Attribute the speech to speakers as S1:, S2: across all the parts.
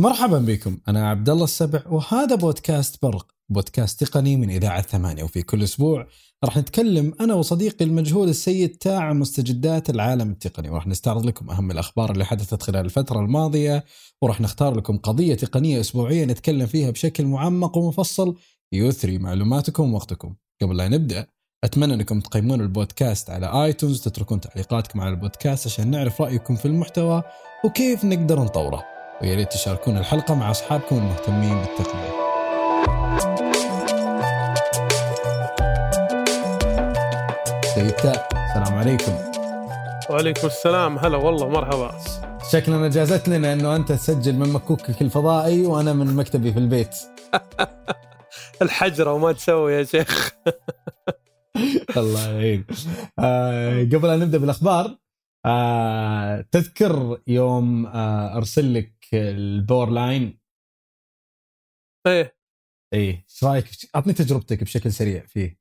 S1: مرحبا بكم أنا عبد الله السبع وهذا بودكاست برق بودكاست تقني من إذاعة ثمانية وفي كل أسبوع راح نتكلم أنا وصديقي المجهول السيد تاع مستجدات العالم التقني وراح نستعرض لكم أهم الأخبار اللي حدثت خلال الفترة الماضية وراح نختار لكم قضية تقنية أسبوعية نتكلم فيها بشكل معمق ومفصل يثري معلوماتكم ووقتكم. قبل لا نبدأ أتمنى أنكم تقيمون البودكاست على آيتونز وتتركون تعليقاتكم على البودكاست عشان نعرف رأيكم في المحتوى وكيف نقدر نطوره. ويا ريت تشاركون الحلقة مع أصحابكم المهتمين بالتقنية. سيد تاء السلام عليكم.
S2: وعليكم السلام هلا والله مرحبا
S1: شكلنا جازت لنا إنه أنت تسجل من مكوكك الفضائي وأنا من مكتبي في البيت.
S2: الحجرة وما تسوي يا شيخ
S1: الله يعين. آه قبل أن نبدأ بالأخبار آه تذكر يوم آه أرسل لك ال powerline
S2: إيه.
S1: إيه. إيش رأيك؟ أعطني تجربتك بشكل سريع فيه.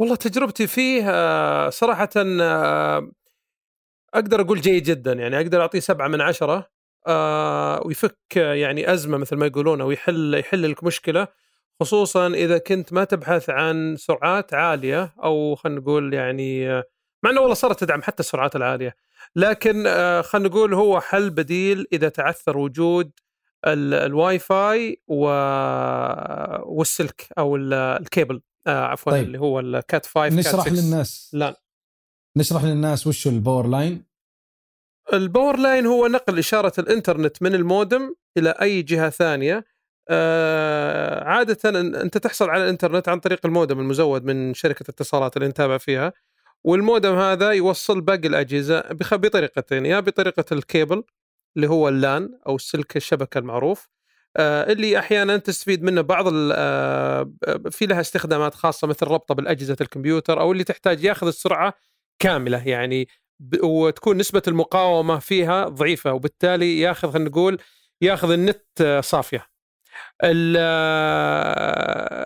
S2: والله تجربتي فيه آه، صراحة آه، أقدر أقول جيد جدا. يعني أقدر أعطيه سبعة من عشرة آه، ويفك يعني أزمة مثل ما يقولون أو يحل يحل لك مشكله خصوصا إذا كنت ما تبحث عن سرعات عالية أو خلينا نقول يعني مع إنه والله صارت تدعم حتى السرعات العالية. لكن آه، خلينا نقول هو حل بديل إذا تعثر وجود ال- الواي فاي و... والسلك أو ال- الكيبل آه عفوا
S1: طيب.
S2: اللي هو ال Cat 5
S1: نشرح
S2: Cat 6.
S1: للناس.
S2: لا.
S1: نشرح للناس وش الباور لاين
S2: الباور لاين هو نقل إشارة الإنترنت من المودم إلى أي جهة ثانية. آه عادة أنت تحصل على الإنترنت عن طريق المودم المزود من شركة الاتصالات اللي نتابع فيها. والمودم هذا يوصل باقي الأجهزة بطريقتين يا بطريقة الكيبل اللي هو اللان أو السلك الشبكة المعروف آه، اللي أحيانا تستفيد منه بعض آه، في لها استخدامات خاصة مثل ربطة بالأجهزة الكمبيوتر أو اللي تحتاج ياخذ السرعة كاملة يعني وتكون نسبة المقاومة فيها ضعيفة وبالتالي ياخذ خلينا نقول ياخذ النت آه، صافية.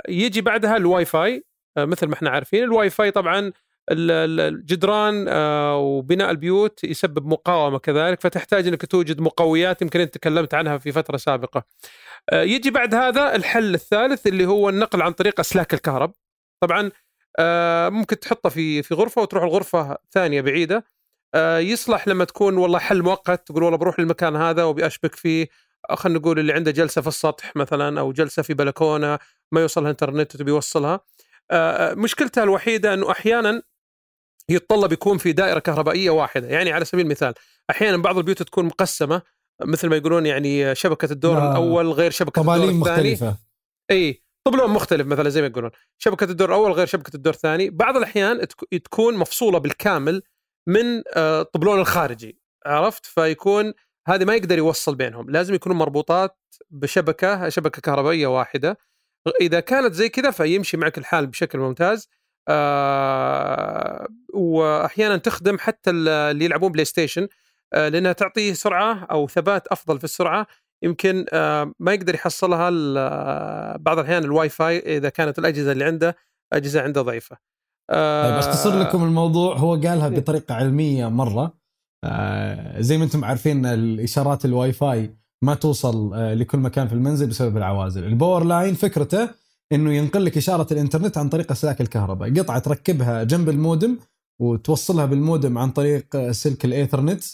S2: يجي بعدها الواي فاي مثل ما إحنا عارفين الواي فاي طبعا الجدران آه، وبناء البيوت يسبب مقاومة كذلك فتحتاج إنك توجد مقويات يمكن أنت تكلمت عنها في فترة سابقة. آه، يجي بعد هذا الحل الثالث اللي هو النقل عن طريق أسلاك الكهرب. طبعا آه، ممكن تحطه في في غرفة وتروح الغرفة ثانية بعيدة يصلح لما تكون والله حل مؤقت تقول والله بروح للمكان هذا وأبي أشبك فيه خلينا نقول اللي عنده جلسة في السطح مثلا أو جلسة في بلكونة ما يوصلها انترنت وتبي يوصلها مشكلتها الوحيدة إنه أحيانا يتطلب يكون في دائرة كهربائية واحدة. يعني على سبيل المثال أحيانا بعض البيوت تكون مقسمة مثل ما يقولون يعني شبكة الدور
S1: آه.
S2: الأول غير شبكة الدور الثاني.
S1: مختلفة.
S2: إي طبلون مختلف مثلا زي ما يقولون. شبكة الدور الأول غير شبكة الدور الثاني. بعض الأحيان تك- تكون مفصولة بالكامل من آه، الطبلون الخارجي. عرفت؟ فيكون هذه ما يقدر يوصل بينهم. لازم يكونوا مربوطات بشبكة شبكة كهربائية واحدة. إذا كانت زي كذا فيمشي معك الحال بشكل ممتاز. وأحيانا تخدم حتى ال- اللي يلعبون بلاي ستيشن آه لأنها تعطيه سرعة أو ثبات أفضل في السرعة يمكن آه ما يقدر يحصلها آه، بعض الأحيان الواي فاي إذا كانت الأجهزة اللي عنده أجهزة عنده ضعيفة. آه
S1: طيب اختصر لكم الموضوع هو قالها
S2: إيه.
S1: بطريقة علمية مرة آه زي ما أنتم عارفين الإشارات الواي فاي ما توصل آه لكل مكان في المنزل بسبب العوازل ال power line فكرته إنه ينقل لك إشارة الإنترنت عن طريق أسلاك الكهرباء. قطعة تركبها جنب المودم وتوصلها بالمودم عن طريق سلك الإيثرنت.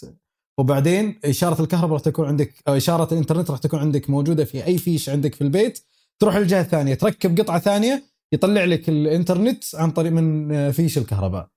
S1: وبعدين إشارة الكهرباء راح تكون عندك أو إشارة الإنترنت راح تكون عندك موجودة في أي فيش عندك في البيت. تروح للجهة الثانية تركب قطعة ثانية يطلع لك الإنترنت عن طريق من فيش الكهرباء.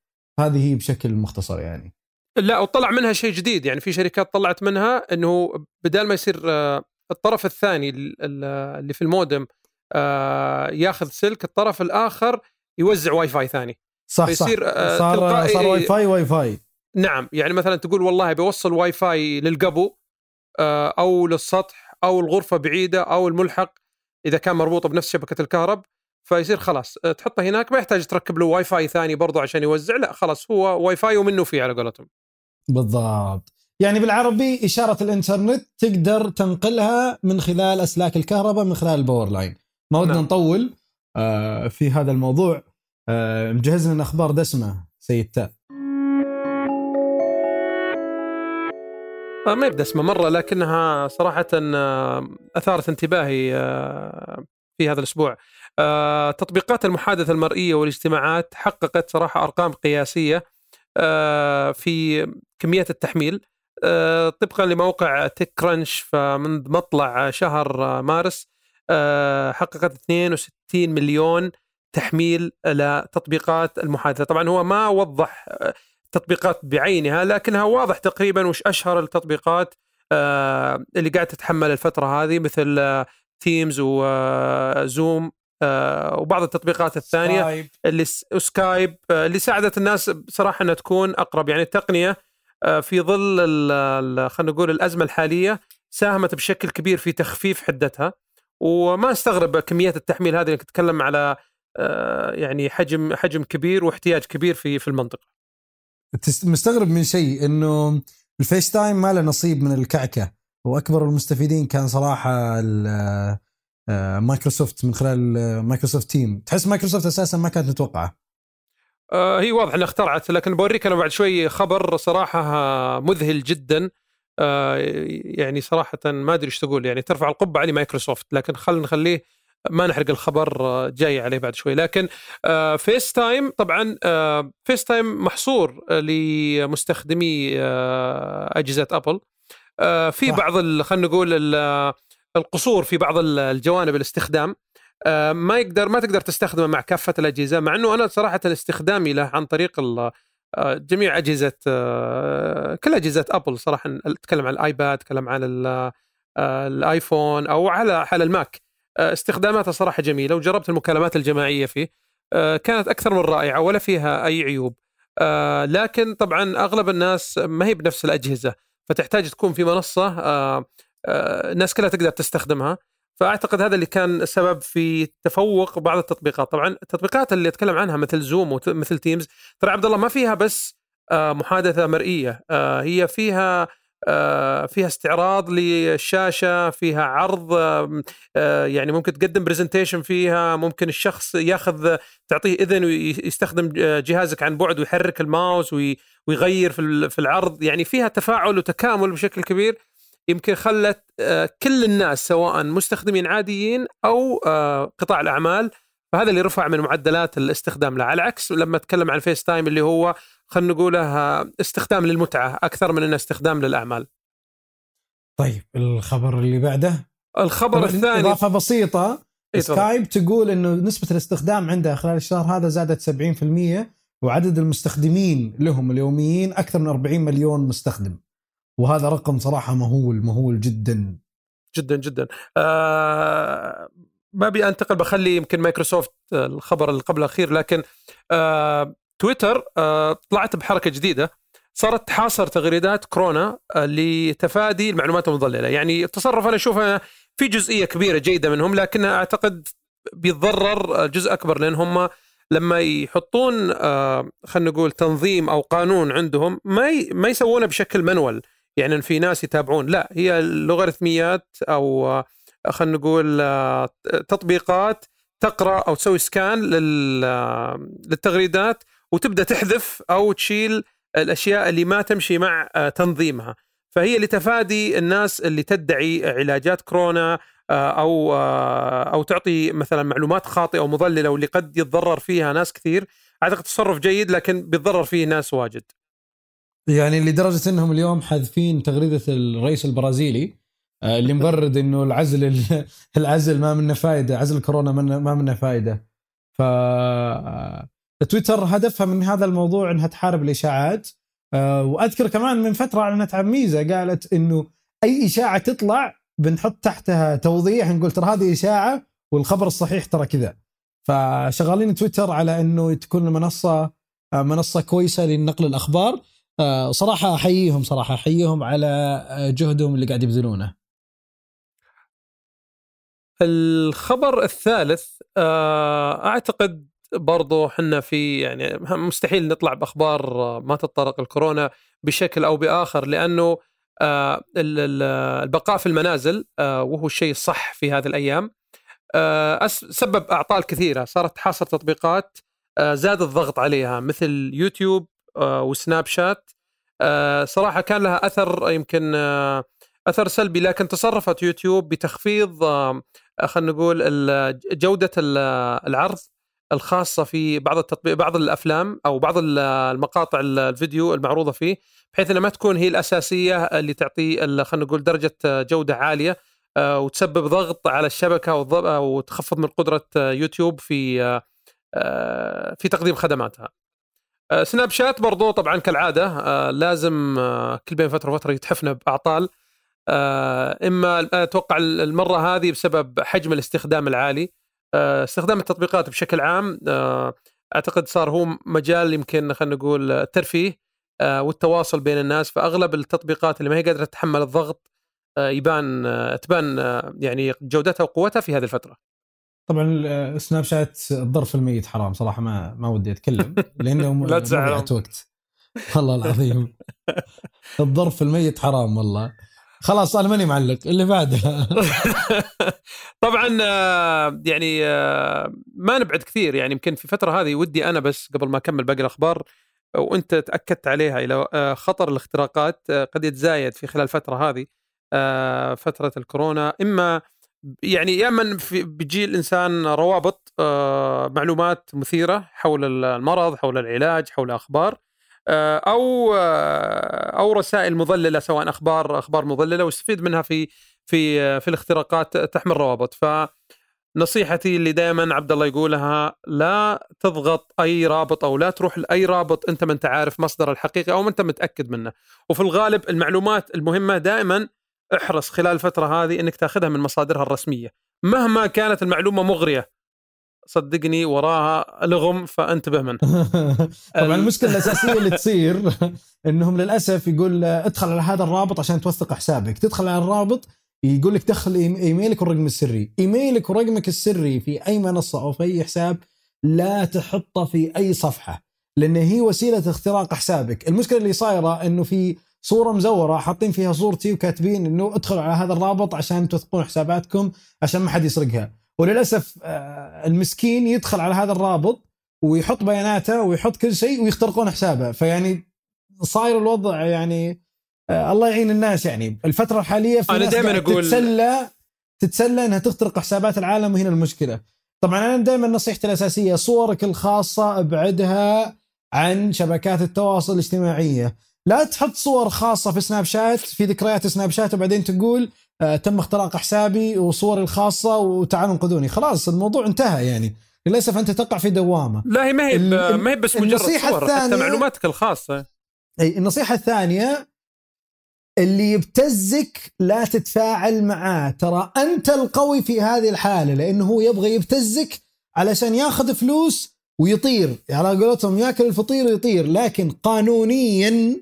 S1: هذه هي بشكل مختصر يعني.
S2: لا وطلع منها شيء جديد. يعني في شركات طلعت منها إنه بدال ما يصير آه، الطرف الثاني ال- ال- اللي في المودم آه، ياخذ سلك الطرف الآخر يوزع واي فاي ثاني.
S1: صح
S2: فيصير،
S1: صح
S2: آه،
S1: صار
S2: تلقائي-
S1: صار WiFi WiFi.
S2: نعم يعني مثلا تقول والله بوصل واي فاي للقبو آه، أو للسطح أو الغرفة بعيدة أو الملحق إذا كان مربوطه بنفس شبكة الكهرب فيصير خلاص. تحطه هناك ما يحتاج تركب له واي فاي ثاني برضه عشان يوزع لا خلاص هو واي فاي ومنه فيه على قولتهم.
S1: بالضبط. يعني بالعربي إشارة الإنترنت تقدر تنقلها من خلال أسلاك الكهرباء من خلال ال power line ما ودنا
S2: نعم.
S1: نطول آه في هذا الموضوع آه مجهز لنا أخبار دسمة سيد تاء
S2: آه، ما يبدا اسمه مرة لكنها صراحة أثارت انتباهي في هذا الأسبوع. تطبيقات المحادثة المرئية والاجتماعات حققت صراحة أرقام قياسية في كميات التحميل طبقا لموقع تك كرانش فمن مطلع شهر مارس حققت 62 مليون تحميل لتطبيقات المحادثة. طبعا هو ما وضح آه، تطبيقات بعينها لكنها واضح تقريبا وش أشهر التطبيقات آه، اللي قاعد تتحمل الفترة هذه مثل Teams و Zoom وبعض التطبيقات الثانية Skype. اللي Skype آه، اللي ساعدت الناس بصراحة إنها تكون أقرب. يعني التقنية في ظل خلينا نقول الأزمة الحالية ساهمت بشكل كبير في تخفيف حدتها. وما استغرب كميات التحميل هذه تتكلم على آه، يعني حجم حجم كبير واحتياج كبير في في المنطقة.
S1: مستغرب من شيء إنه ال FaceTime ما له نصيب من الكعكة. وأكبر المستفيدين كان صراحة آه، مايكروسوفت من خلال Microsoft Team. تحس مايكروسوفت أساسا ما كانت متوقعة.
S2: آه هي واضح إنها اخترعت لكن بوريك أنا بعد شوي خبر صراحة مذهل جدا. آه يعني صراحة ما أدري إيش تقول يعني ترفع القبعة لمايكروسوفت لكن خلينا نخليه ما نحرق الخبر آه، جاي عليه بعد شوي. لكن Face آه، Time طبعا Face آه، Time محصور لمستخدمي أجهزة Apple. في بعض خلينا نقول القصور في بعض الجوانب الاستخدام. ما يقدر ما تقدر تستخدمه مع كافة الأجهزة مع إنه أنا صراحة استخدامي له عن طريق جميع أجهزة كل أجهزة Apple صراحة أتكلم عن ال iPad أتكلم عن ال iPhone أو على على ال Mac. آه، استخداماتها صراحة جميلة وجربت المكالمات الجماعية فيه. آه، كانت أكثر من رائعة ولا فيها أي عيوب. آه، لكن طبعا أغلب الناس ما هي بنفس الأجهزة فتحتاج تكون في منصة الناس كلها تقدر تستخدمها. فأعتقد هذا اللي كان سبب في تفوق بعض التطبيقات. طبعا التطبيقات اللي أتكلم عنها مثل Zoom ومثل Teams ترى عبد الله ما فيها بس محادثة مرئية. هي فيها آه، فيها استعراض للشاشة فيها عرض آه، يعني ممكن تقدم presentation فيها ممكن الشخص ياخذ تعطيه إذن ويستخدم جهازك عن بعد ويحرك الماوس ويغير في العرض. يعني فيها تفاعل وتكامل بشكل كبير. يمكن خلت آه، كل الناس سواء مستخدمين عاديين أو قطاع الأعمال فهذا اللي رفع من معدلات الاستخدام له. على عكس لما أتكلم عن FaceTime اللي هو خلينا نقوله استخدام للمتعة أكثر من إنه استخدام للأعمال.
S1: طيب الخبر اللي بعده؟
S2: الخبر الثاني.
S1: إضافة بسيطة. إيه Skype تقول إنه نسبة الاستخدام عندها خلال الشهر هذا زادت 70% وعدد المستخدمين لهم اليوميين أكثر من 40 مليون مستخدم. وهذا رقم صراحة مهول مهول جدا.
S2: جدا جدا. آه ما ابي أنتقل بخلي يمكن مايكروسوفت الخبر اللي قبل الأخير لكن آه تويتر آه، طلعت بحركة جديدة. صارت تحاصر تغريدات كورونا آه، لتفادي المعلومات المضللة. يعني التصرف أنا أشوفه في جزئية كبيرة جيدة منهم لكنها أعتقد بيتضرر جزء أكبر لأن هم لما يحطون آه، خلينا نقول تنظيم أو قانون عندهم ما ما يسوونه بشكل منول. يعني في ناس يتابعون. لا هي اللوغاريتميات أو خلينا نقول تطبيقات تقرأ أو تسوي سكان للتغريدات وتبدأ تحذف أو تشيل الأشياء اللي ما تمشي مع آه، تنظيمها. فهي لتفادي الناس اللي تدعي علاجات كورونا آه، أو آه، أو تعطي مثلا معلومات خاطئة أو مضللة واللي قد يتضرر فيها ناس كثير. أعتقد تصرف جيد لكن بيتضرر فيه ناس واجد.
S1: يعني لدرجة إنهم اليوم حاذفين تغريدة الرئيس البرازيلي اللي مغرد إنه العزل العزل ما منه فائده عزل كورونا ما منه فائده ف تويتر هدفها من هذا الموضوع إنها تحارب الإشاعات. أه وأذكر كمان من فترة أعلنت عن ميزة قالت إنه أي إشاعة تطلع بنحط تحتها توضيح نقول ترى هذه إشاعة والخبر الصحيح ترى كذا. فشغالين تويتر على إنه تكون المنصه آه، منصة كويسة لنقل الأخبار. صراحة أحييهم صراحة أحييهم على جهدهم اللي قاعد يبذلونه.
S2: الخبر الثالث آه، أعتقد برضو حنا في يعني مستحيل نطلع بأخبار ما تتطرق الكورونا بشكل أو بآخر لأنه آه، البقاء في المنازل آه، وهو الشيء الصح في هذه الأيام. سبب أعطال كثيرة صارت تحاصر تطبيقات زاد الضغط عليها مثل يوتيوب وسناب شات آه، صراحة كان لها أثر يمكن آه، أثر سلبي لكن تصرفت يوتيوب بتخفيض خلينا نقول جودة العرض الخاصة في بعض التطبيق بعض الأفلام أو بعض المقاطع الفيديو المعروضة فيه بحيث إنها ما تكون هي الأساسية اللي تعطي خلينا نقول درجة جودة عالية آه، وتسبب ضغط على الشبكة وتخفض من قدرة يوتيوب في آه، في تقديم خدماتها. آه، سناب شات برضو طبعا كالعادة لازم كل بين فترة وفترة يتحفنا بأعطال. إما أتوقع المرة هذه بسبب حجم الاستخدام العالي. استخدام التطبيقات بشكل عام أعتقد صار هو مجال يمكن خلينا نقول الترفيه والتواصل بين الناس. فأغلب التطبيقات اللي ما هي قادرة تتحمل الضغط آه، يبان آه، تبان آه، يعني جودتها وقوتها في هذه الفترة.
S1: طبعا سناب شات الظرف الميت حرام صراحة ما ما ودي أتكلم لأنه
S2: لا تزعل.
S1: وقت. والله العظيم. الظرف الميت حرام والله. خلاص أنا ماني معلق. اللي بعدها
S2: طبعا يعني ما نبعد كثير. يعني يمكن في الفترة هذه ودي أنا بس قبل ما أكمل باقي الأخبار وأنت تأكدت عليها إلى خطر الاختراقات قد يتزايد في خلال الفترة هذه آه، فترة الكورونا. إما يعني يا اما بيجي الانسان روابط آه، معلومات مثيرة حول المرض حول العلاج حول أخبار آه، أو أو رسائل مضللة سواء أخبار أخبار مضللة ويستفيد منها في في في الاختراقات تحمل روابط. ف نصيحتي اللي دائما عبد الله يقولها لا تضغط أي رابط أو لا تروح لأي رابط أنت ما أنت عارف مصدر الحقيقي أو ما أنت متأكد منه. وفي الغالب المعلومات المهمة دائما احرص خلال الفترة هذه إنك تاخذها من مصادرها الرسمية. مهما كانت المعلومة مغرية صدقني وراها لغم فانتبه منها
S1: طبعا المشكلة الأساسية اللي تصير إنهم للأسف يقول ادخل على هذا الرابط عشان توثق حسابك. تدخل على الرابط يقول لك دخل إيميلك والرقم السري. إيميلك ورقمك السري في أي منصة أو في أي حساب لا تحطه في أي صفحة لأن هي وسيلة اختراق حسابك. المشكلة اللي صايرة إنه في صورة مزورة حاطين فيها صورتي وكاتبين إنه ادخلوا على هذا الرابط عشان توثقون حساباتكم عشان ما حد يسرقها. وللأسف آه، المسكين يدخل على هذا الرابط ويحط بياناته ويحط كل شيء ويخترقون حسابه. فيعني صاير الوضع يعني آه، الله يعين الناس يعني. الفترة الحالية في
S2: أنا دائما أقول
S1: تتسلى تتسلى إنها تخترق حسابات العالم وهنا المشكلة. طبعا أنا دائما نصيحتي الأساسية صورك الخاصة ابعدها عن شبكات التواصل الاجتماعية. لا تحط صور خاصة في سناب شات في ذكريات سناب شات وبعدين تقول آه تم اختراق حسابي وصوري الخاصة وتعالوا انقذوني. خلاص الموضوع انتهى يعني. للاسف انت تقع في دوامة.
S2: لا هي ما هي ما هي بس مجرد صور حتى معلوماتك الخاصة.
S1: أي النصيحة الثانية اللي يبتزك لا تتفاعل معاه. ترى أنت القوي في هذه الحالة لأنه هو يبغى يبتزك علشان ياخذ فلوس ويطير. على قولتهم ياكل الفطير ويطير لكن قانونيا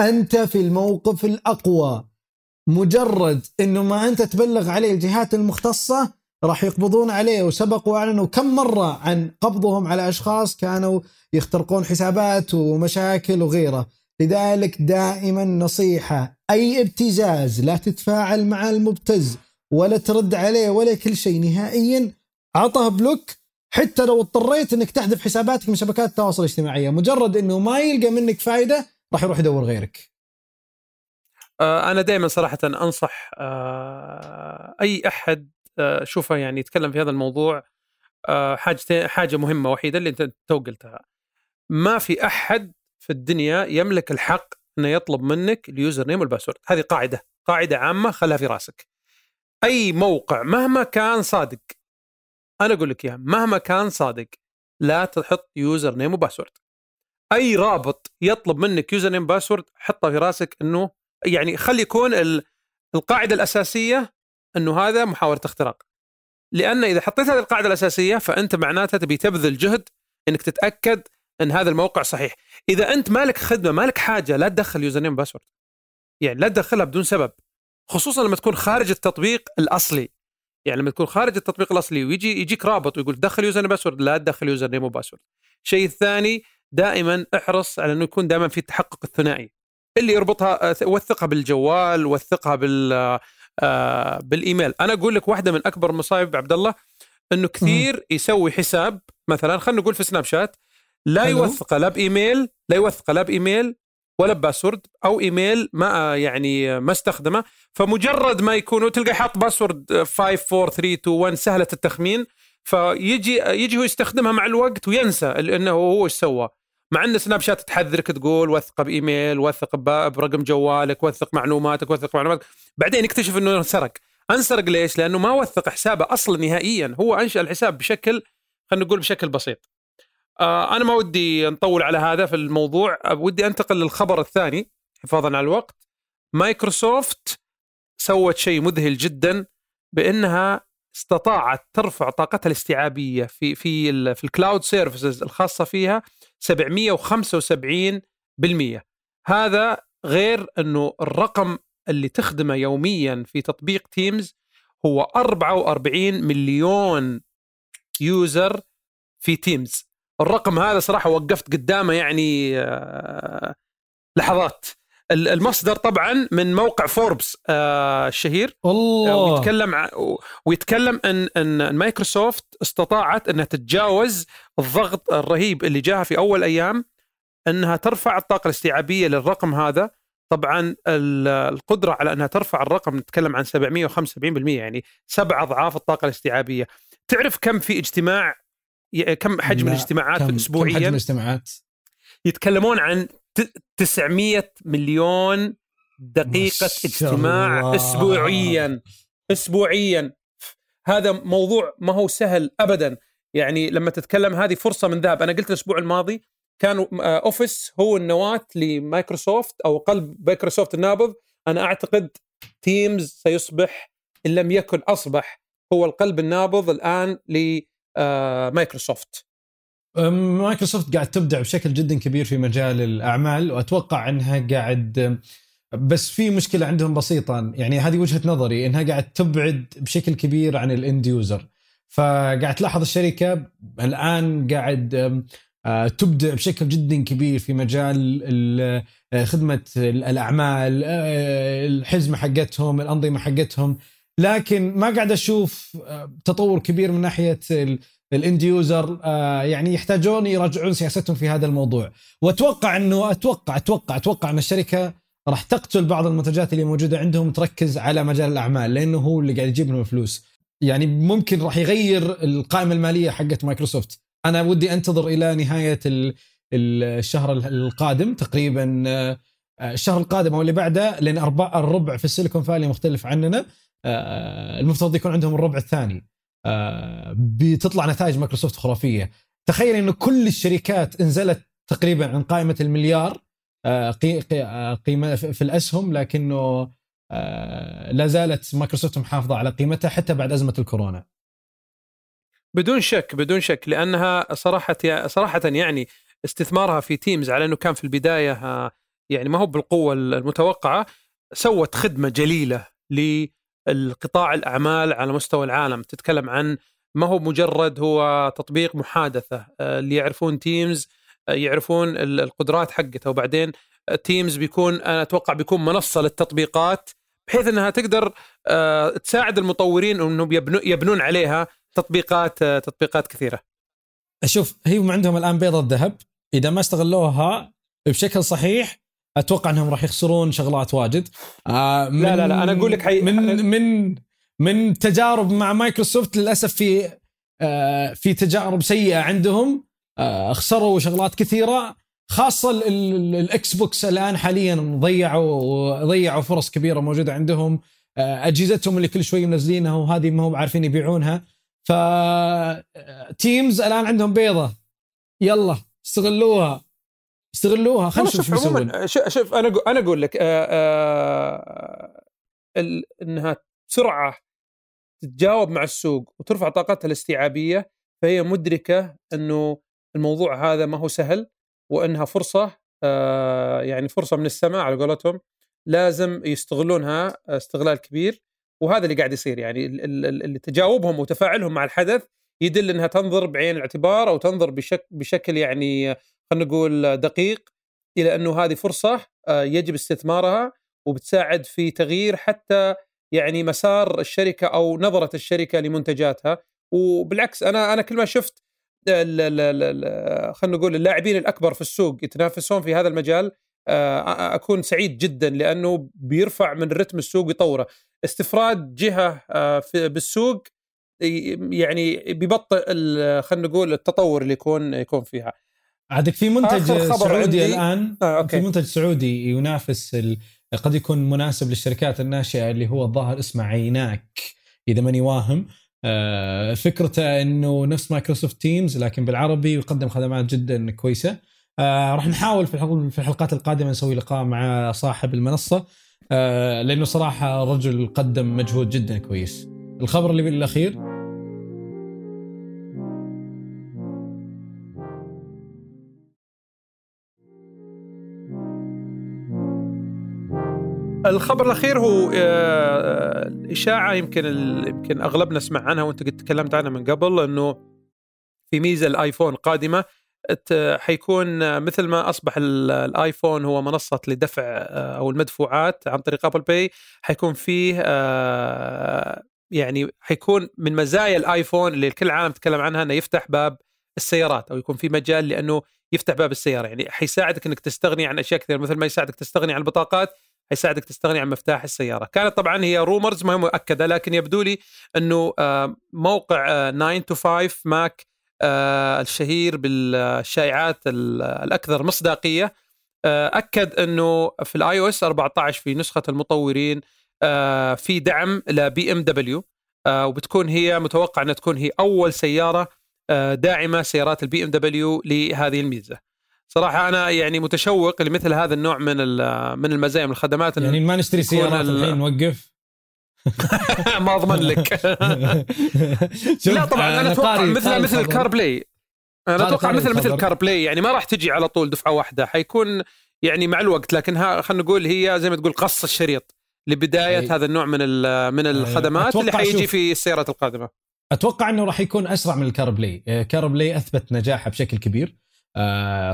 S1: أنت في الموقف الأقوى. مجرد إنه ما أنت تبلغ عليه الجهات المختصة راح يقبضون عليه وسبق واعلنوا كم مرة عن قبضهم على أشخاص كانوا يخترقون حسابات ومشاكل وغيره. لذلك دائما نصيحة أي ابتزاز لا تتفاعل مع المبتز ولا ترد عليه ولا كل شيء. نهائيا اعطه block حتى لو اضطريت إنك تحذف حساباتك من شبكات التواصل الاجتماعي مجرد إنه ما يلقى منك فائده راح يروح يدور غيرك.
S2: آه، أنا دائما صراحة أنصح آه، أي أحد آه، شوفه يعني يتكلم في هذا الموضوع حاجة حاجة مهمة وحيدة اللي أنت تو قلتها. ما في أحد في الدنيا يملك الحق إنه يطلب منك ال username وال password. هذه قاعدة قاعدة عامة خلها في راسك. أي موقع مهما كان صادق أنا أقول لك إياها مهما كان صادق لا تحط username و password. أي رابط يطلب منك username password حطه في راسك إنه يعني خلي يكون القاعدة الأساسية إنه هذا محاولة اختراق. لأن إذا حطيت هذه القاعدة الأساسية فأنت معناتها تبي تبذل جهد إنك تتأكد إن هذا الموقع صحيح. إذا أنت مالك خدمة مالك حاجة لا تدخل username password يعني لا تدخلها بدون سبب. خصوصا لما تكون خارج التطبيق الأصلي. يعني لما تكون خارج التطبيق الأصلي ويجي يجيك رابط ويقول دخل username password لا تدخل username و password الشيء الثاني دائما احرص على إنه يكون دائما في التحقق الثنائي. اللي يربطها آه، وثقها بالجوال وثقها بال آه، بالإيميل. أنا أقول لك واحدة من أكبر المصايب عبد الله إنه كثير يسوي حساب مثلا خلينا نقول في سناب شات لا يوثقه لا بإيميل لا يوثقه لا بإيميل ولا password أو إيميل ما يعني ما استخدمه. فمجرد ما يكون تلقى حاط password 5 4 3 2 1 سهلة التخمين. فيجي يجي هو يستخدمها مع الوقت وينسى إنه هو إيش سوى. مع أن سناب شات تحذرك تقول وثق بإيميل وثق برقم جوالك وثق معلوماتك وثق معلوماتك. بعدين يكتشف إنه انسرق. انسرق ليش؟ لأنه ما وثق حسابه أصلا نهائيا. هو أنشأ الحساب بشكل خلينا نقول بشكل بسيط. آه أنا ما ودي نطول على هذا في الموضوع. ودي أنتقل للخبر الثاني حفاظا على الوقت. مايكروسوفت سوت شيء مذهل جدا بأنها استطاعت ترفع طاقتها الاستيعابية في في في ال cloud services الخاصة فيها 775% هذا غير إنه الرقم اللي تخدمه يوميا في تطبيق تيمز هو 44 مليون user في تيمز الرقم هذا صراحة وقفت قدامه يعني آه، لحظات. المصدر طبعا من موقع فوربس آه، الشهير.
S1: الله.
S2: ويتكلم ويتكلم ان إن مايكروسوفت استطاعت إنها تتجاوز الضغط الرهيب اللي جاها في أول أيام إنها ترفع الطاقة الاستيعابية للرقم هذا. طبعا القدرة على إنها ترفع الرقم نتكلم عن 775% يعني سبع أضعاف الطاقة الاستيعابية. تعرف كم في اجتماع كم حجم الاجتماعات كم اسبوعيا
S1: كم حجم الاجتماعات؟
S2: يتكلمون عن 900 مليون دقيقة اجتماع الله. اسبوعيا. اسبوعيا. هذا موضوع ما هو سهل ابدا. يعني لما تتكلم هذه فرصة من ذهب. أنا قلت الأسبوع الماضي كان اوفيس هو النواة لمايكروسوفت أو قلب مايكروسوفت النابض. أنا أعتقد تيمز سيصبح إن لم يكن أصبح هو القلب النابض الآن لمايكروسوفت
S1: مايكروسوفت قاعد تبدع بشكل جدا كبير في مجال الأعمال وأتوقع إنها قاعد بس في مشكلة عندهم بسيطة. يعني هذه وجهة نظري إنها قاعد تبعد بشكل كبير عن ال end user فقاعد تلاحظ الشركة الآن قاعد آه، تبدع بشكل جدا كبير في مجال آه، خدمة الأعمال آه، الحزمة حقتهم الأنظمة حقتهم. لكن ما قاعد أشوف تطور كبير من ناحية ال end user آه، يعني يحتاجون يراجعون سياستهم في هذا الموضوع. وأتوقع أنه أتوقع أتوقع أتوقع أن الشركة راح تقتل بعض المنتجات اللي موجودة عندهم تركز على مجال الأعمال لأنه هو اللي قاعد يجيب لهم الفلوس. يعني ممكن راح يغير القائمة المالية حقت مايكروسوفت. أنا ودي أنتظر إلى نهاية الشهر القادم تقريبا آه، الشهر القادم أو اللي بعده لأن الربع في السيليكون فالي مختلف عننا. آه، المفترض يكون عندهم الربع الثاني. بتطلع نتائج مايكروسوفت خرافية. تخيل إنه كل الشركات انزلت تقريبا عن قائمة المليار آه، آه، قيمة في الأسهم لكنه لا زالت مايكروسوفت محافظة على قيمتها حتى بعد أزمة الكورونا.
S2: بدون شك بدون شك لأنها صراحة صراحة يعني استثمارها في تيمز على إنه كان في البداية يعني ما هو بالقوة المتوقعة سوت خدمة جليلة القطاع الأعمال على مستوى العالم تتكلم عن ما هو مجرد هو تطبيق محادثة آه، اللي يعرفون تيمز آه، يعرفون القدرات حقته وبعدين تيمز بيكون أنا أتوقع بيكون منصة للتطبيقات بحيث إنها تقدر آه، تساعد المطورين إنهم يبنون عليها تطبيقات تطبيقات كثيرة.
S1: أشوف هي عندهم الآن بيضة الذهب إذا ما استغلوها بشكل صحيح أتوقع إنهم راح يخسرون شغلات واجد.
S2: آه من لا لا لا أنا أقول لك
S1: حي... من من من تجارب مع مايكروسوفت للأسف في آه في تجارب سيئة عندهم. آه خسروا شغلات كثيرة خاصة الاكس بوكس الآن حاليا ضيعوا ضيعوا فرص كبيرة موجودة عندهم. أجهزتهم اللي كل شوي منزلينها وهذه ما هم عارفين يبيعونها. ف تيمز الآن عندهم بيضة. يلا استغلوها. استغلوها خلينا نشوف شو
S2: عموما شوف أنا أنا أقول لك آآ آآ إنها بسرعة تتجاوب مع السوق وترفع طاقتها الاستيعابية فهي مدركة إنه الموضوع هذا ما هو سهل وإنها فرصة يعني فرصة من السماء على قولتهم لازم يستغلونها استغلال كبير. وهذا اللي قاعد يصير يعني اللي تجاوبهم وتفاعلهم مع الحدث يدل إنها تنظر بعين الاعتبار أو تنظر بشكل بشكل يعني خلينا نقول دقيق إلى أنه هذه فرصة آه، يجب استثمارها وبتساعد في تغيير حتى يعني مسار الشركة أو نظرة الشركة لمنتجاتها. وبالعكس أنا أنا كل ما شفت خلينا نقول اللاعبين الأكبر في السوق يتنافسون في هذا المجال أكون سعيد جدا لأنه بيرفع من رتم السوق ويطوره استفراد جهة بالسوق يعني بيبطئ خلينا نقول التطور اللي يكون يكون فيها.
S1: عندك في منتج سعودي الآن؟ آه، أوكي. في منتج سعودي ينافس ال... قد يكون مناسب للشركات الناشئة اللي هو الظاهر اسمه عيناك إذا ماني واهم. آه فكرته إنه نفس مايكروسوفت تيمز لكن بالعربي ويقدم خدمات جدا كويسة. آه راح نحاول في في الحلقات القادمة نسوي لقاء مع صاحب المنصة. آه لأنه صراحة رجل قدم مجهود جدا كويس. الخبر اللي بالأخير؟
S2: الخبر الأخير هو آه، الاشاعه يمكن يمكن أغلبنا سمع عنها وأنت قد تكلمت عنها من قبل إنه في ميزة الآيفون قادمة حيكون مثل ما أصبح الآيفون هو منصة لدفع آه، أو المدفوعات عن طريق Apple Pay حيكون فيه آه، يعني حيكون من مزايا الآيفون اللي الكل العالم تكلم عنها إنه يفتح باب السيارات أو يكون في مجال لأنه يفتح باب السيارة. يعني حيساعدك إنك تستغني عن أشياء كثير مثل ما يساعدك تستغني عن البطاقات حيساعدك تستغني عن مفتاح السيارة. كانت طبعا هي rumors ما هي مؤكدة لكن يبدو لي إنه آه، موقع 9to5Mac الشهير بالشائعات الأكثر مصداقية آه، أكد إنه في ال iOS 14 في نسخة المطورين آه، في دعم ل BMW وبتكون هي متوقع إنها تكون هي أول سيارة داعمة سيارات ال BMW لهذه الميزة. صراحة أنا يعني متشوق لمثل هذا النوع من من المزايا من الخدمات
S1: يعني ما نشتري سيارات الحين نوقف
S2: ما أضمن لك. لا طبعا أنا أتوقع مثل مثل ال CarPlay أنا أتوقع مثل مثل CarPlay يعني ما راح تجي على طول دفعة واحدة حيكون يعني مع الوقت لكن خلينا نقول هي زي ما تقول قص الشريط لبداية أي. هذا النوع من من الخدمات اللي حيجي في السيارات القادمة.
S1: أتوقع إنه راح يكون أسرع من ال CarPlay، CarPlay أثبت نجاحه بشكل كبير.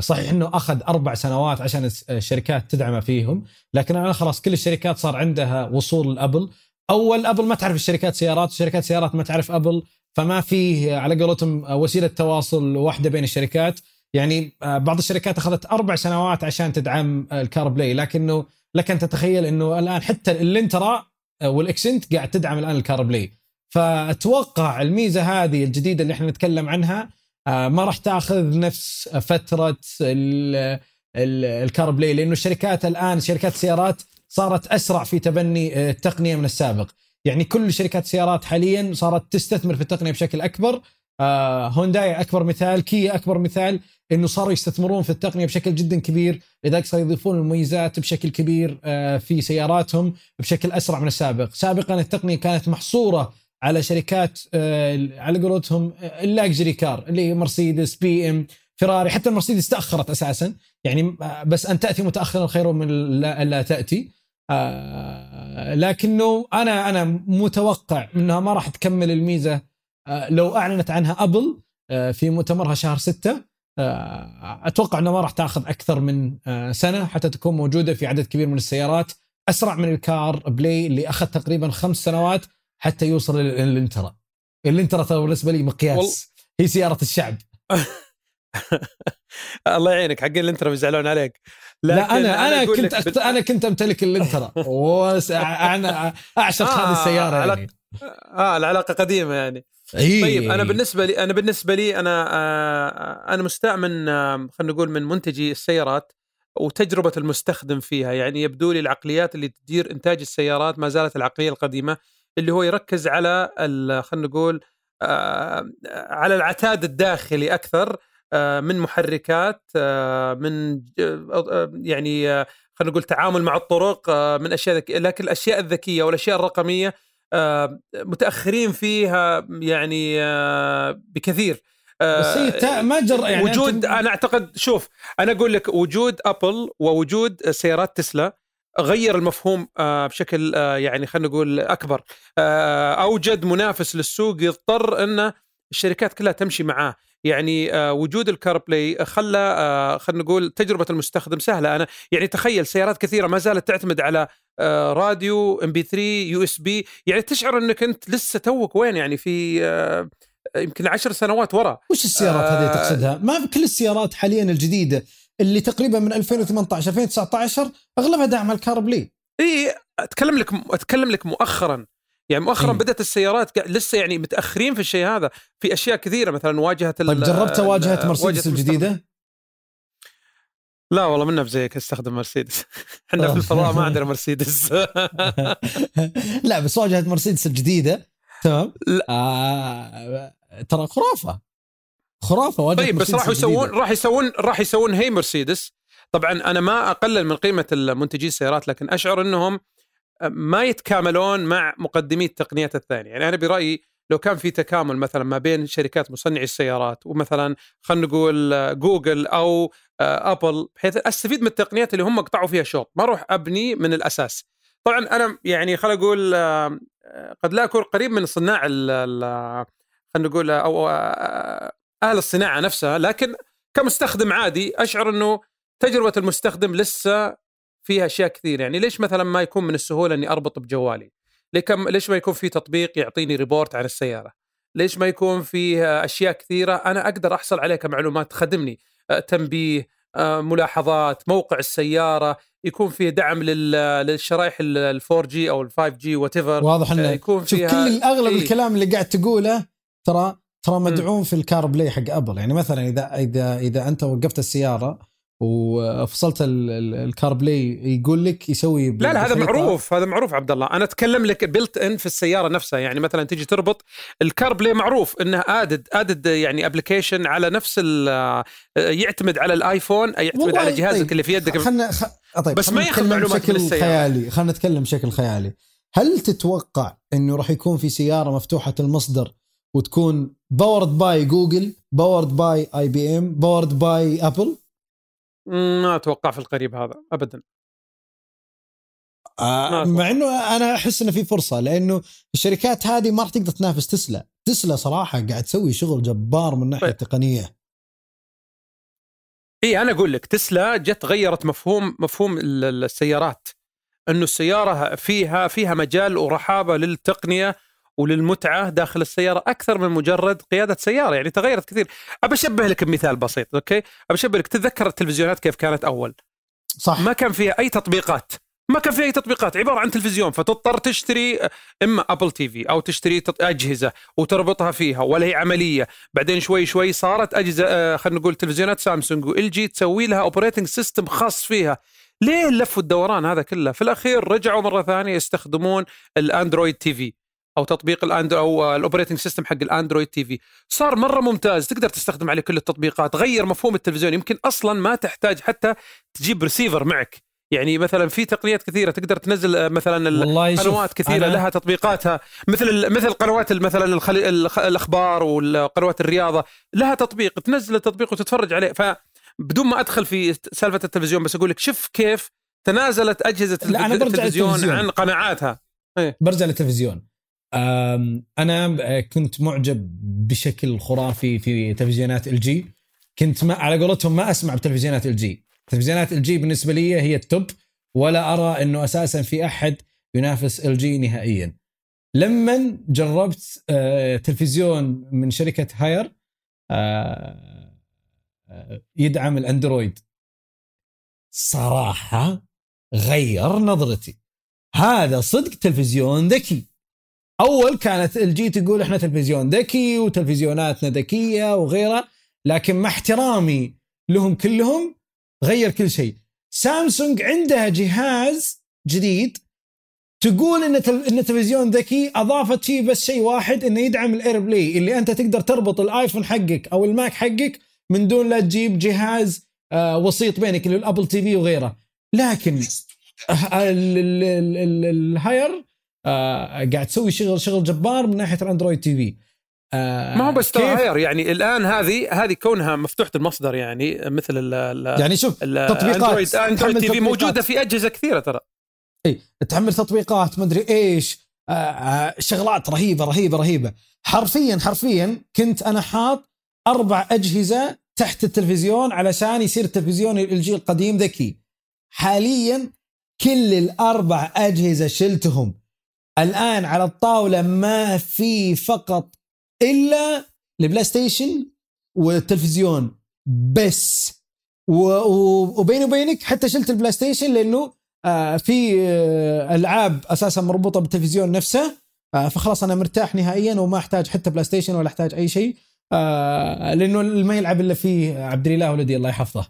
S1: صحيح إنه أخذ أربع سنوات عشان الشركات تدعمه فيهم لكن أنا خلاص كل الشركات صار عندها وصول لابل أول أبل ما تعرف الشركات سيارات شركات سيارات ما تعرف أبل فما فيه على قولتهم وسيلة تواصل واحدة بين الشركات. يعني آه، بعض الشركات أخذت أربع سنوات عشان تدعم ال CarPlay لكنه لك أن تتخيل إنه الآن حتى الإلنترا آه، والأكسنت قاعد تدعم الآن ال CarPlay. فأتوقع الميزة هذه الجديدة اللي إحنا نتكلم عنها آه، ما راح تاخذ نفس فترة الكار بلاي لأنه الشركات الآن شركات السيارات صارت أسرع في تبني آه، التقنية من السابق. يعني كل شركات السيارات حاليا صارت تستثمر في التقنية بشكل أكبر. آه، هونداي أكبر مثال كيا أكبر مثال إنه صاروا يستثمرون في التقنية بشكل جدا كبير. لذلك صاروا يضيفون المميزات بشكل كبير في سياراتهم بشكل أسرع من السابق. سابقا التقنية كانت محصورة على شركات آه، على قولتهم ال luxury car اللي مرسيدس BM فيراري حتى المرسيدس تأخرت أساسا. يعني آه، بس أن تأتي متاخرا خير من لا, لا تأتي. آه، لكنه أنا أنا متوقع إنها ما راح تكمل الميزة لو أعلنت عنها ابل في مؤتمرها شهر ستة. أتوقع إنه ما راح تأخذ أكثر من سنة حتى تكون موجودة في عدد كبير من السيارات. أسرع من ال CarPlay اللي أخذ تقريبا خمس سنوات. حتى يوصل للإلنترا الإلنترا. ترى بالنسبة لي مقياس. وال... هي سيارة الشعب.
S2: الله يعينك حقين الإلنترا بيزعلون عليك.
S1: لا أنا أنا, كنت أخت... أنا كنت أمتلك الإلنترا. أنا اعشق آه هذه السياره يعني.
S2: آه العلاقه قديمة يعني. إيه. طيب أنا بالنسبة لي أنا بالنسبة لي أنا آه أنا مستاء من آه خلينا نقول من منتجي السيارات وتجربة المستخدم فيها. يعني يبدو لي العقليات اللي تدير إنتاج السيارات ما زالت العقلية القديمة. اللي هو يركز على خلينا نقول آه، على العتاد الداخلي أكثر آه، من محركات آه، من يعني خلينا نقول تعامل مع الطرق من أشياء ذكية لكن الأشياء الذكية والأشياء الرقمية متأخرين فيها يعني بكثير.
S1: بس هي ما جر
S2: يعني وجود أنا أعتقد شوف أنا أقول لك وجود أبل ووجود سيارات تسلا غير المفهوم آه، بشكل آه، يعني خلينا نقول أكبر. آه، أوجد منافس للسوق يضطر أن الشركات كلها تمشي معاه. يعني وجود ال CarPlay خلى خلينا نقول تجربة المستخدم سهلة. أنا يعني تخيل سيارات كثيرة ما زالت تعتمد على راديو ام بي 3 يو اس بي يعني تشعر أنك أنت لسه توك وين؟ يعني في يمكن عشر سنوات ورا.
S1: وش السيارات هذه تقصدها؟ ما كل السيارات حاليا الجديدة اللي تقريبا من 2018 2019 أغلبها داعمه ال CarPlay
S2: إي أتكلم لك أتكلم لك مؤخرا يعني مؤخرا
S1: إيه.
S2: بدأت السيارات لسه يعني متأخرين في الشيء هذا في أشياء كثيرة مثلا واجهة
S1: طيب جربت
S2: واجهة مرسيدس.
S1: الجديدة؟
S2: لا والله منا بزيك استخدم مرسيدس إحنا في الفضاء ما عندنا مرسيدس
S1: لا بس واجهة مرسيدس الجديدة تمام. آه ترى خرافة خرافة واجهه
S2: طيب بس راح يسوون. راح يسوون راح يسوون هي مرسيدس. طبعا أنا ما أقلل من قيمة المنتجي السيارات لكن أشعر إنهم ما يتكاملون مع مقدمي التقنيات الثانية. يعني أنا برأيي لو كان في تكامل مثلا ما بين شركات مصنعي السيارات ومثلا خلينا نقول جوجل أو أبل بحيث أستفيد من التقنيات اللي هم قطعوا فيها شوط. ما أروح أبني من الأساس. طبعا أنا يعني خلينا نقول آه، قد لا أكون قريب من صناع خلينا نقول آه، أو آه، أهل الصناعة نفسها لكن كمستخدم عادي أشعر إنه تجربة المستخدم لسه فيها أشياء كثير يعني ليش مثلا ما يكون من السهولة إني أربط بجوالي؟ ليش ما يكون في تطبيق يعطيني ريبورت عن السيارة؟ ليش ما يكون في أشياء كثيرة أنا أقدر أحصل عليها كمعلومات تخدمني؟ آه، تنبيه آه، ملاحظات موقع السيارة يكون فيه دعم لل- للشرائح ال 4G أو ال 5G whatever
S1: واضح إنه
S2: يكون
S1: شوف
S2: فيها
S1: كل أغلب
S2: إيه.
S1: الكلام اللي قاعد تقوله ترى ترى مدعوم في ال CarPlay حق ابل يعني مثلا اذا اذا إذا أنت وقفت السيارة وفصلت ال- ال- ال CarPlay يقول لك يسوي
S2: لا لا هذا معروف هذا معروف عبد الله. أنا أتكلم لك built-in في السيارة نفسها. يعني مثلا تيجي تربط ال CarPlay معروف انه add add يعني application على نفس ال- يعتمد على الآيفون يعتمد على جهازك
S1: طيب.
S2: اللي في يدك.
S1: خلنا خ... طيب
S2: بس ما ياخذ معلومات من
S1: بشكل
S2: السيارة.
S1: خيالي. خلينا نتكلم بشكل خيالي. هل تتوقع إنه راح يكون في سيارة مفتوحة المصدر وتكون powered by Google powered by IBM powered by Apple
S2: ما أتوقع في القريب هذا ابدا.
S1: آه مع إنه أنا أحس إنه في فرصة لأنه الشركات هذه ما راح تقدر تنافس تسلا. تسلا صراحة قاعد تسوي شغل جبار من ناحية
S2: طيب.
S1: تقنيه
S2: إي أنا أقول لك تسلا جت غيرت مفهوم مفهوم ال- ال- السيارات. إنه السيارة فيها فيها مجال ورحابة للتقنية وللمتعة داخل السيارة أكثر من مجرد قيادة سيارة يعني تغيرت كثير. ابى أشبه لك بمثال بسيط أوكي؟ ابى لك تتذكر التلفزيونات كيف كانت أول؟
S1: صح.
S2: ما كان فيها أي تطبيقات ما كان فيها أي تطبيقات عبارة عن تلفزيون فتضطر تشتري إما Apple TV أو تشتري أجهزة وتربطها فيها ولا هي عملية. بعدين شوي شوي صارت أجهزة آه، خلينا نقول تلفزيونات سامسونج و LG تسوي لها operating system خاص فيها. ليه اللف والدوران هذا كله؟ في الأخير رجعوا مرة ثانية يستخدمون ال Android TV أو تطبيق الاندرو أو ال operating system حق ال Android TV. صار مرة ممتاز. تقدر تستخدم عليه كل التطبيقات. غير مفهوم التلفزيون. يمكن أصلا ما تحتاج حتى تجيب ريسيفر معك. يعني مثلا في تقنيات كثيرة. تقدر تنزل آه، مثلا قنوات كثيرة
S1: أنا-
S2: لها تطبيقاتها. مثل مثل قنوات مثلا الخلي الخ- الأخبار والقنوات الرياضة. لها تطبيق. تنزل التطبيق وتتفرج عليه. فبدون ما أدخل في سالفة التلفزيون بس أقول لك شوف كيف تنازلت
S1: أجهزة
S2: التلفزيون
S1: للتلفزيون.
S2: عن قناعاتها.
S1: برجع للتلفزيون. أنا كنت معجب بشكل خرافي في تلفزيونات LG كنت ما على قولتهم ما أسمع بتلفزيونات LG تلفزيونات LG بالنسبة لي هي ال top ولا أرى إنه أساسا في أحد ينافس LG نهائيا. لما جربت آه، تلفزيون من شركة هاير آه، آه، يدعم الأندرويد. صراحة غير نظرتي. هذا صدق تلفزيون ذكي. اول كانت ال LG تقول إحنا تلفزيون ذكي وتلفزيوناتنا ذكيه وغيرها لكن مع احترامي لهم كلهم غير كل شيء سامسونج عندها جهاز جديد تقول ان. ان تلفزيون ذكي اضافت فيه بس شيء واحد انه يدعم ال AirPlay اللي انت تقدر تربط الايفون حقك أو الماك حقك من دون لا تجيب جهاز آه وسيط بينك اللي ال Apple TV وغيره لكن ال- ال- ال- ال- الهاير آه قاعد تسوي شغل شغل جبار من ناحية ال Android TV. آه
S2: ما هو بس ترى
S1: كيف-
S2: غير يعني الآن هذه هذه كونها مفتوحة المصدر يعني مثل ال
S1: يعني شوف
S2: ال-
S1: تطبيقات.
S2: Android
S1: TV.
S2: موجودة في أجهزة كثيرة ترى.
S1: إي تحمل تطبيقات مدري إيش. آه آه شغلات رهيبة رهيبة رهيبة. حرفيا حرفيا كنت أنا حاط أربع أجهزة تحت التلفزيون علشان يصير التلفزيون LG القديم ذكي. حاليا كل الأربع أجهزة شلتهم. الآن على الطاولة ما في فقط إلا ال PlayStation والتلفزيون بس. وبيني وبينك حتى شلت ال PlayStation لأنه آه في آه ألعاب أساسا مربوطة بالتلفزيون نفسه آه فخلاص أنا مرتاح نهائيا وما أحتاج حتى PlayStation ولا أحتاج أي شيء لأنه ما يلعب إلا فيه عبد الإله ولدي الله يحفظه.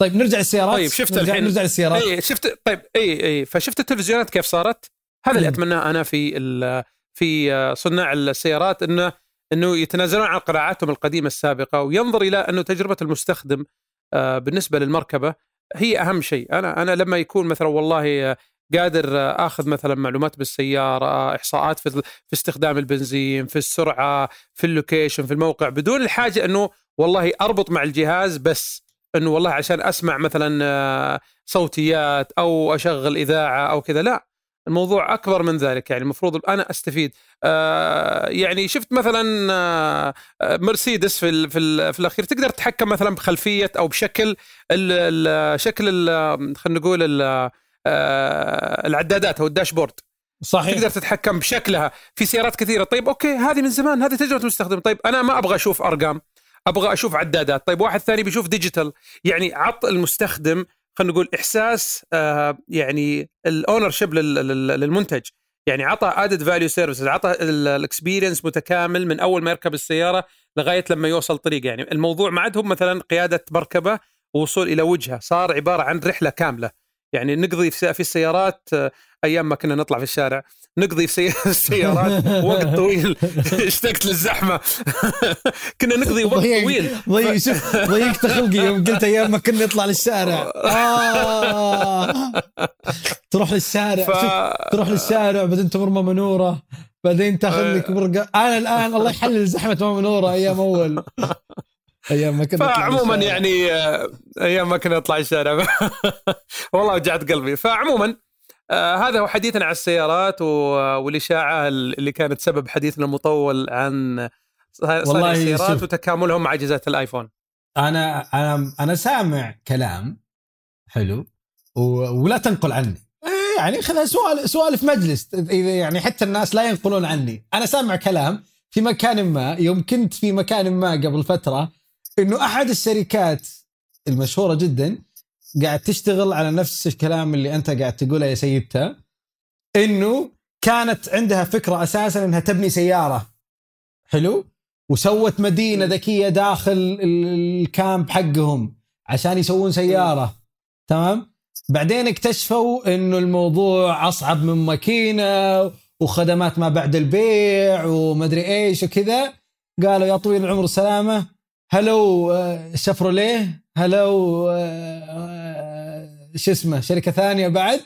S1: طيب نرجع للسيارات.
S2: طيب شفت
S1: نرجع,
S2: الحين
S1: نرجع للسيارات.
S2: اي شفت طيب اي اي فشفت التلفزيونات كيف صارت؟ هذا اللي. اتمناه أنا في في صناع السيارات انه إنه يتنازلون عن قناعاتهم القديمة السابقة وينظر إلى انه تجربة المستخدم آه، بالنسبة للمركبة هي أهم شيء. أنا أنا لما يكون مثلا والله آه، قادر آه، آخذ مثلا معلومات بالسيارة إحصاءات في في استخدام البنزين في السرعة في ال location في الموقع بدون الحاجة إنه والله أربط مع الجهاز بس. إنه والله عشان أسمع مثلا صوتيات أو أشغل إذاعة أو كذا. لا الموضوع أكبر من ذلك يعني المفروض أنا أستفيد. آه يعني شفت مثلا آه مرسيدس في ال في, ال في الأخير تقدر تتحكم مثلا بخلفية أو بشكل ال شكل خلينا نقول آه العدادات أو الداشبورد.
S1: صحيح.
S2: تقدر تتحكم بشكلها في سيارات كثيرة. طيب أوكي هذه من زمان هذه تجربة المستخدم طيب أنا ما أبغى أشوف أرقام أبغى أشوف عدادات. طيب واحد ثاني بيشوف digital. يعني عط المستخدم خلينا نقول إحساس آه يعني ال ownership للمنتج. يعني عطى added value services عطى ال experience متكامل من أول ما يركب السيارة لغاية لما يوصل طريق يعني الموضوع ما عاد هو مثلا قيادة مركبة ووصول إلى وجهه صار عبارة عن رحلة كاملة. يعني نقضي في في السيارات آه، أيام ما كنا نطلع في الشارع نقضي في سي- السيارات وقت طويل. اشتقت للزحمة. كنا نقضي وقت
S1: ضيق-
S2: طويل.
S1: ضيق شوف ضيقت خلقي يوم قلت أيام ما كنا نطلع للشارع. آه. تروح للشارع
S2: ف...
S1: تروح للشارع بعدين تمر ماما نوره بعدين تاخذ لك برقه أنا الآن الله يحلل زحمة ماما نوره أيام أول. أيام ما كنا نطلع
S2: فعموما. يعني آه، أيام ما كنا نطلع الشارع والله وجعت قلبي. فعموما آه هذا هو حديثنا عن السيارات والاشاعه اللي كانت سبب حديثنا المطول عن
S1: والله
S2: السيارات
S1: شوف.
S2: وتكاملهم مع أجهزة الآيفون.
S1: أنا أنا أنا سامع كلام حلو ولا تنقل عني. إيه يعني خذها سؤال سؤال في مجلس. إذا يعني حتى الناس لا ينقلون عني. أنا سامع كلام في مكان ما يوم كنت في مكان ما قبل فترة إنه أحد الشركات المشهورة جدا قاعد تشتغل على نفس الكلام اللي أنت قاعد تقوله يا سيدتا إنه كانت عندها فكرة أساسا إنها تبني سيارة. حلو؟ وسوت مدينة ذكية داخل ال- الكامب حقهم عشان يسوون سيارة. تمام؟ بعدين اكتشفوا إنه الموضوع أصعب من ماكينة وخدمات ما بعد البيع ومدري إيش وكذا. قالوا يا طويل العمر والسلامه هلو آه، شفروليه هلو آه، آه، شو اسمه شركة ثانية بعد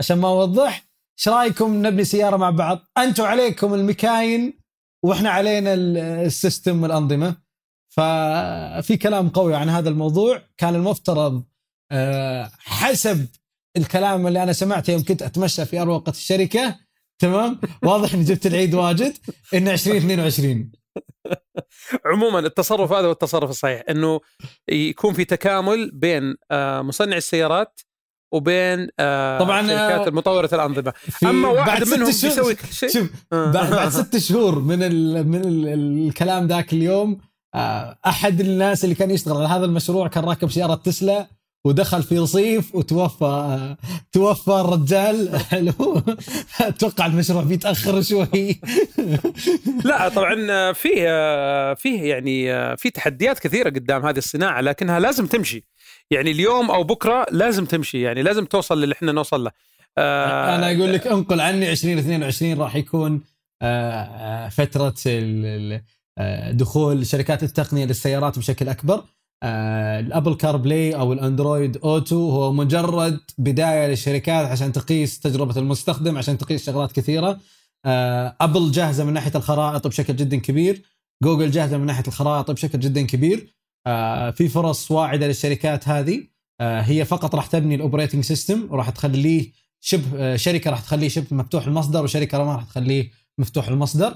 S1: عشان ما أوضح. إيش رأيكم نبني سيارة مع بعض؟ أنتم عليكم المكاين وإحنا علينا ال- السيستم والأنظمة. ففي كلام قوي عن هذا الموضوع. كان المفترض حسب الكلام اللي أنا سمعته يوم كنت أتمشى في أروقة الشركة. تمام؟ واضح إني جبت العيد واجد. انه 2022
S2: عموما التصرف هذا هو التصرف الصحيح إنه يكون في تكامل بين آه، مصنع السيارات وبين آه،
S1: طبعاً،
S2: شركات
S1: آه،
S2: المطورة
S1: الأنظمة
S2: أما واحد
S1: بعد ست
S2: منهم
S1: شهور-
S2: بيسوي كل شيء
S1: شوف. بعد, بعد ست شهور من ال من ال الكلام ذاك اليوم أحد الناس اللي كان يشتغل على هذا المشروع كان راكب سيارة تسلا ودخل في رصيف وتوفى توفى الرجال. حلو. أتوقع المشروع بيتأخر شوي.
S2: لا طبعا فيه فيه يعني في تحديات كثيرة قدام هذه الصناعة لكنها لازم تمشي. يعني اليوم أو بكرة لازم تمشي يعني لازم توصل للي إحنا نوصل له. آه،
S1: أنا أقول لك انقل عني 2022 راح يكون آه، آه، فترة آه، دخول شركات التقنية للسيارات بشكل أكبر. آه، ال Apple CarPlay أو ال Android Auto هو مجرد بداية للشركات عشان تقيس تجربة المستخدم عشان تقيس شغلات كثيرة. آه، أبل جاهزة من ناحية الخرائط بشكل جدا كبير. جوجل جاهزة من ناحية الخرائط بشكل جدا كبير. آه، في فرص واعدة للشركات هذه. هي فقط راح تبني ال operating system وراح تخليه شبه شركة راح تخليه شبه مفتوح المصدر وشركة ما راح تخليه مفتوح المصدر.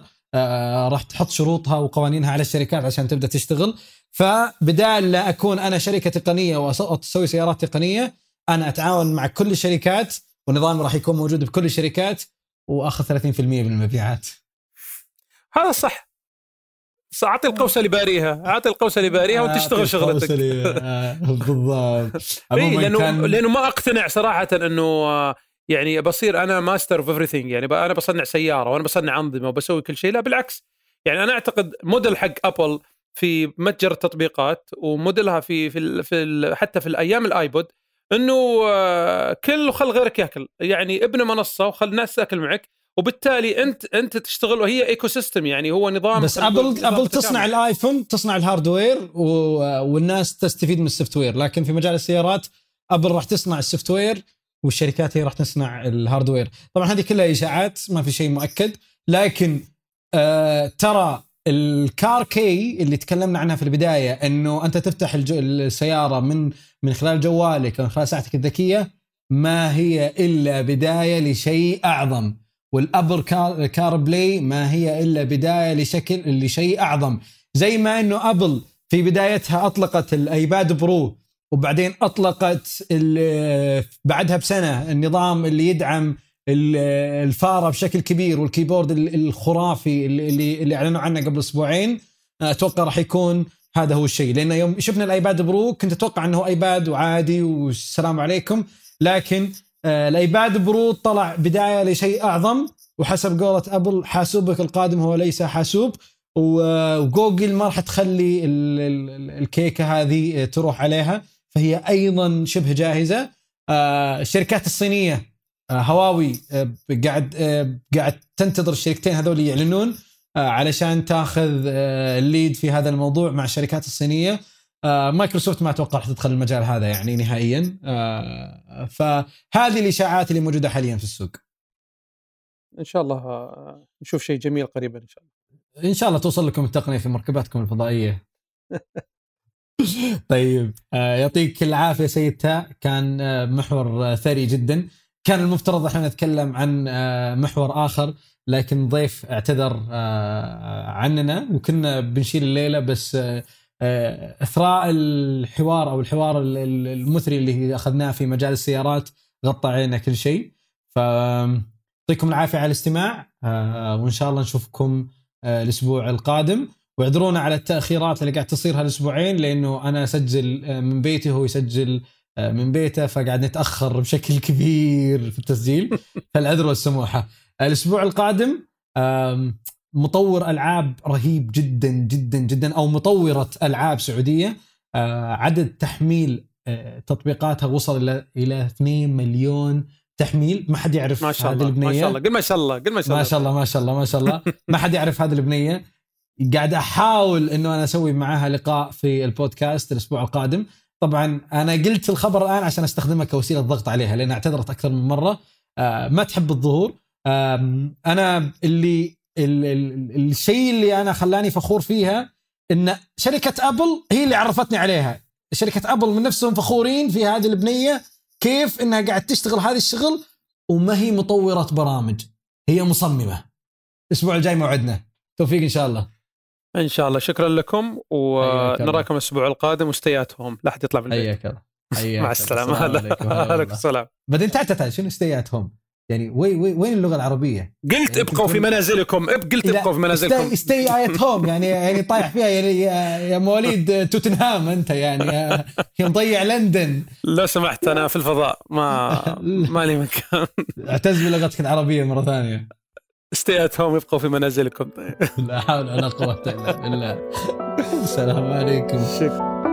S1: راح تحط شروطها وقوانينها على الشركات عشان تبدأ تشتغل. فبدال لا أكون أنا شركة تقنية وأسوي سيارات تقنية أنا أتعاون مع كل الشركات ونظامي راح يكون موجود بكل الشركات وأخذ 30% من المبيعات.
S2: هذا صح. أعطي القوس اللي باريها. أعطي القوس اللي باريها وأنت تشتغل شغلتك.
S1: آه، بالضبط.
S2: اي لأنه كان... لأنه ما أقتنع صراحة أنه آه، يعني بصير أنا master of everything يعني أنا بصنع سيارة وأنا بصنع أنظمة وبسوي كل شيء. لا بالعكس. يعني أنا أعتقد موديل حق ابل في متجر التطبيقات وموديلها في في, في حتى في الأيام ال iPod إنه آه، كل وخل غيرك يأكل. يعني ابني منصة وخل الناس تأكل معك وبالتالي أنت أنت تشتغل وهي ecosystem يعني هو نظام
S1: بس ابل ابل تصنع الآيفون تصنع ال hardware والناس تستفيد من ال software لكن في مجال السيارات ابل راح تصنع ال software والشركات هي راح تصنع ال hardware. طبعا هذه كلها اشاعات ما في شيء مؤكد. لكن آه ترى ال car key اللي تكلمنا عنها في البداية إنه أنت تفتح السيارة من من خلال جوالك أو من خلال ساعتك الذكية ما هي إلا بداية لشيء أعظم. وال Apple Car, CarPlay ما هي إلا بداية لشكل لشيء أعظم. زي ما إنه أبل في بدايتها أطلقت ال iPad Pro وبعدين أطلقت بعدها بسنة النظام اللي يدعم الفارة بشكل كبير وال keyboard الخرافي اللي اللي أعلنوا عنه قبل أسبوعين. أتوقع راح يكون هذا هو الشيء. لأن يوم شفنا ال iPad Pro كنت أتوقع إنه iPad وعادي والسلام عليكم. لكن آه، ال iPad Pro طلع بداية لشيء أعظم وحسب قولة أبل حاسوبك القادم هو ليس حاسوب. وجوجل ما راح تخلي الكيكة هذه تروح عليها. فهي أيضا شبه جاهزة. آه، الشركات الصينية آه، هواوي قاعد قاعد تنتظر الشركتين هذول يعلنون علشان تاخذ ال lead في هذا الموضوع مع الشركات الصينية. آه مايكروسوفت ما أتوقع راح تدخل المجال هذا يعني نهائيا. آه فهذه الإشاعات اللي موجودة حاليا في السوق.
S2: إن شاء الله آه، نشوف شيء جميل قريبا إن شاء الله.
S1: إن شاء الله توصل لكم التقنية في مركباتكم الفضائية. طيب آه يعطيك العافية سيد تاء. كان آه محور ثري جدا. كان المفترض إحنا نتكلم عن آه محور آخر لكن ضيف اعتذر آه عننا. وكنا بنشيل الليلة بس آه آه، إثراء الحوار أو الحوار المثري اللي أخذناه في مجال السيارات غطى علينا كل شيء. ف يعطيكم العافية على الاستماع آه، وإن شاء الله نشوفكم آه، الأسبوع القادم. واعذرونا على التأخيرات اللي قاعد تصير هالأسبوعين لأنه أنا أسجل من بيتي وهو يسجل من بيته فقاعد نتأخر بشكل كبير في التسجيل. فالعذر والسموحة. الأسبوع القادم مطور ألعاب رهيب جدا جدا جدا أو مطورة ألعاب سعودية. آه، عدد تحميل آه، تطبيقاتها وصل إلى إلى 2 مليون تحميل. ما حد يعرف
S2: ما شاء الله هذه البنية. ما شاء الله. قل ما شاء الله قل ما شاء
S1: الله. ما شاء الله ما شاء الله ما شاء الله. ما حد يعرف هذه البنية. قاعد أحاول إنه أنا أسوي معاها لقاء في البودكاست الأسبوع القادم. طبعا أنا قلت الخبر الآن عشان أستخدمها كوسيلة ضغط عليها لأن اعتذرت أكثر من مرة. آه، ما تحب الظهور. أنا اللي ال ال الشيء اللي أنا خلاني فخور فيها إن شركة أبل هي اللي عرفتني عليها. شركة أبل من نفسهم فخورين في هذه البنية كيف إنها قاعد تشتغل هذا الشغل وما هي مطورة برامج هي مصممة. الأسبوع الجاي موعدنا. توفيق إن شاء الله.
S2: إن شاء الله. شكرا لكم ونراكم الأسبوع القادم و stay at home لا احد يطلع من
S1: البيت حياك الله.
S2: مع السلامة. عليكم. السلام.
S1: بعدين تعال شنو stay at home يعني وين وين وين اللغة العربية؟
S2: قلت يعني ابقوا في منازلكم. قلت ابقوا في منازلكم.
S1: stay at home يعني يعني طايح فيها يعني يا مواليد توتنهام أنت يعني. يا مضيع لندن.
S2: لو سمحت أنا في الفضاء. ما ما لي مكان.
S1: اعتز بلغتك العربية مرة ثانية.
S2: ستي ات هوم ابقوا في منازلكم.
S1: لا حول ولا قوة إلا بالله. السلام عليكم.
S2: شكرا